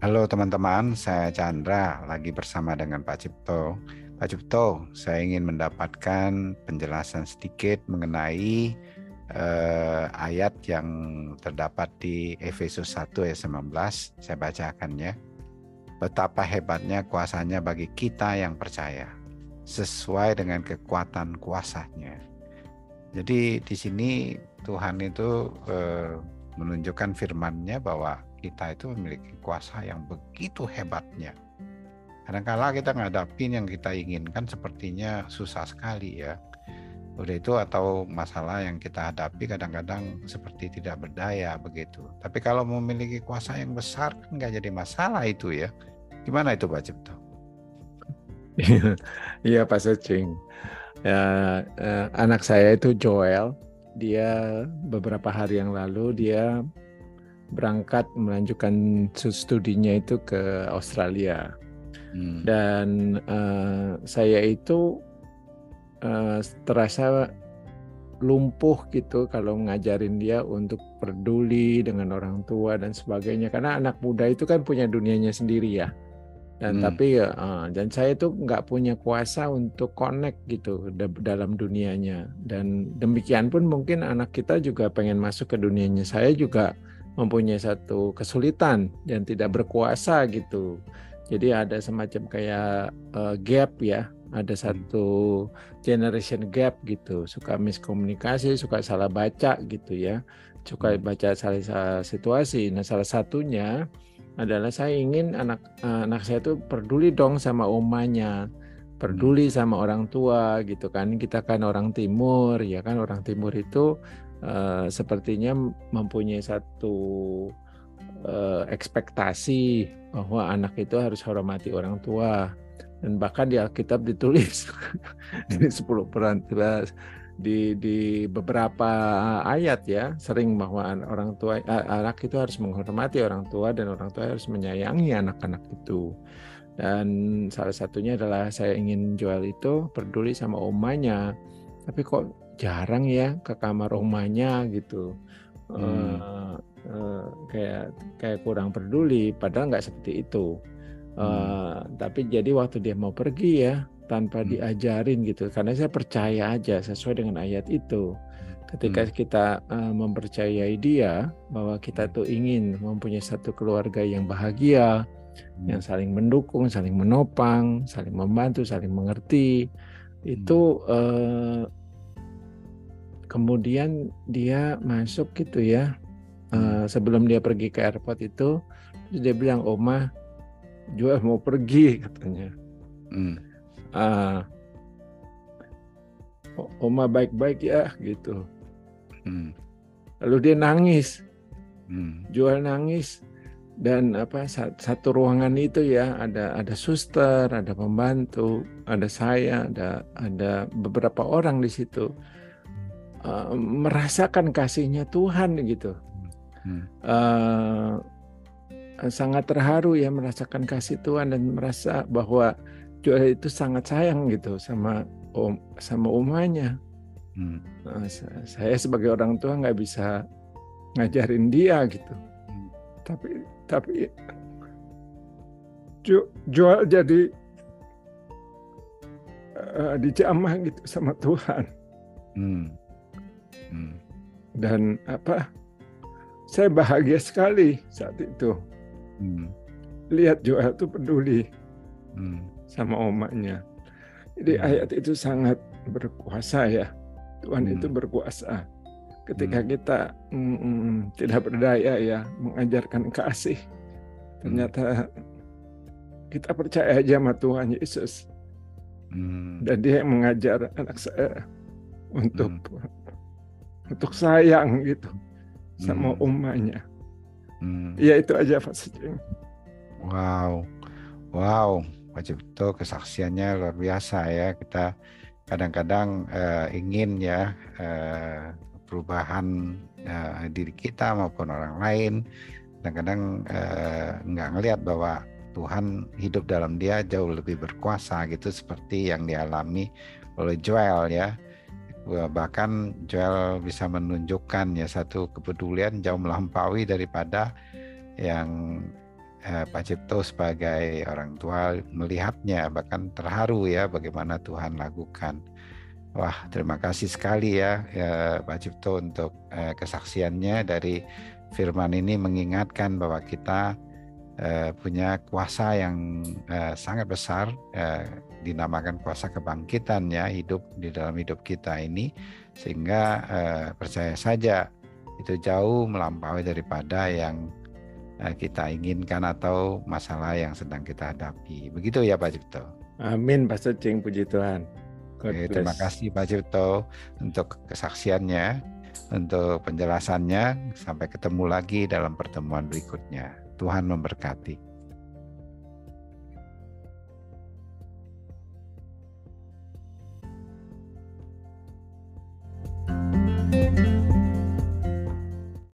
Halo teman-teman, saya Chandra lagi bersama dengan Pak Cipto. Pak Cipto, saya ingin mendapatkan penjelasan sedikit mengenai eh, ayat yang terdapat di Efesus 1 ayat 19. Saya bacakan ya. Betapa hebatnya kuasanya bagi kita yang percaya, sesuai dengan kekuatan kuasanya. Jadi di sini Tuhan itu eh, menunjukkan firman-Nya bahwa kita itu memiliki kuasa yang begitu hebatnya. Kadang-kala kita ngadapin yang kita inginkan sepertinya susah sekali ya. Udah itu atau masalah yang kita hadapi kadang-kadang seperti tidak berdaya begitu. Tapi kalau memiliki kuasa yang besar kan nggak jadi masalah itu ya. Gimana itu Pak Cipto? Iya Pak Secing. Ya, eh, anak saya itu Joel. Dia beberapa hari yang lalu dia berangkat melanjutkan studinya itu ke Australia. Hmm. Dan uh, saya itu uh, terasa lumpuh gitu kalau ngajarin dia untuk peduli dengan orang tua dan sebagainya karena anak muda itu kan punya dunianya sendiri ya dan hmm. tapi uh, dan saya itu nggak punya kuasa untuk connect gitu dalam dunianya dan demikian pun mungkin anak kita juga pengen masuk ke dunianya saya juga mempunyai satu kesulitan dan tidak berkuasa gitu. Jadi ada semacam kayak uh, gap ya, ada hmm. satu generation gap gitu, suka miskomunikasi, suka salah baca gitu ya, suka hmm. baca salah, salah situasi. Nah salah satunya adalah saya ingin anak uh, anak saya itu peduli dong sama omanya, peduli hmm. sama orang tua gitu kan. Kita kan orang timur ya kan orang timur itu uh, sepertinya mempunyai satu uh, ekspektasi bahwa anak itu harus hormati orang tua dan bahkan di Alkitab ditulis di 10 peran di di beberapa ayat ya sering bahwa orang tua anak itu harus menghormati orang tua dan orang tua harus menyayangi anak-anak itu dan salah satunya adalah saya ingin jual itu peduli sama omanya tapi kok jarang ya ke kamar rumahnya gitu hmm. uh, uh, kayak kayak kurang peduli padahal nggak seperti itu uh, hmm. tapi jadi waktu dia mau pergi ya tanpa hmm. diajarin gitu karena saya percaya aja sesuai dengan ayat itu ketika hmm. kita uh, mempercayai dia bahwa kita tuh ingin mempunyai satu keluarga yang bahagia hmm. yang saling mendukung saling menopang saling membantu saling mengerti itu uh, kemudian dia masuk gitu ya uh, sebelum dia pergi ke airport itu dia bilang oma juga mau pergi katanya hmm. Uh, oma baik-baik ya gitu hmm. lalu dia nangis hmm. jual nangis dan apa satu ruangan itu ya ada ada suster ada pembantu ada saya ada ada beberapa orang di situ uh, merasakan kasihnya Tuhan gitu. Hmm. Uh, sangat terharu ya merasakan kasih Tuhan dan merasa bahwa Joel itu sangat sayang gitu sama om sama umanya. Hmm. Uh, saya sebagai orang tua nggak bisa ngajarin dia gitu. Hmm. Tapi tapi Joel jadi uh, dijamah gitu sama Tuhan. Hmm. Hmm. Dan apa? Saya bahagia sekali saat itu. Hmm. Lihat Joel itu peduli hmm. Sama omanya. Jadi hmm. ayat itu sangat berkuasa ya. Tuhan hmm. itu berkuasa. Ketika hmm. kita mm, mm, tidak berdaya ya mengajarkan kasih, ternyata kita percaya aja sama Tuhan Yesus. Hmm. Dan dia yang mengajar anak saya untuk hmm untuk sayang gitu sama hmm. umanya. Hmm. Ya itu aja Pak Sejeng. Wow, wow, Pak Cipto kesaksiannya luar biasa ya. Kita kadang-kadang uh, ingin ya uh, perubahan uh, diri kita maupun orang lain. Kadang-kadang uh, nggak ngelihat bahwa Tuhan hidup dalam dia jauh lebih berkuasa gitu seperti yang dialami oleh Joel ya bahkan Joel bisa menunjukkan ya satu kepedulian jauh melampaui daripada yang eh, Pak Cipto sebagai orang tua melihatnya bahkan terharu ya bagaimana Tuhan lakukan. Wah terima kasih sekali ya, ya Pak Cipto untuk eh, kesaksiannya dari firman ini mengingatkan bahwa kita eh, punya kuasa yang eh, sangat besar eh, dinamakan kuasa kebangkitan ya hidup di dalam hidup kita ini sehingga eh, percaya saja itu jauh melampaui daripada yang eh, kita inginkan atau masalah yang sedang kita hadapi. Begitu ya Pak Cipto. Amin Pastor Cing, puji Tuhan. Oke, terima kasih Pak Cipto untuk kesaksiannya, untuk penjelasannya. Sampai ketemu lagi dalam pertemuan berikutnya. Tuhan memberkati.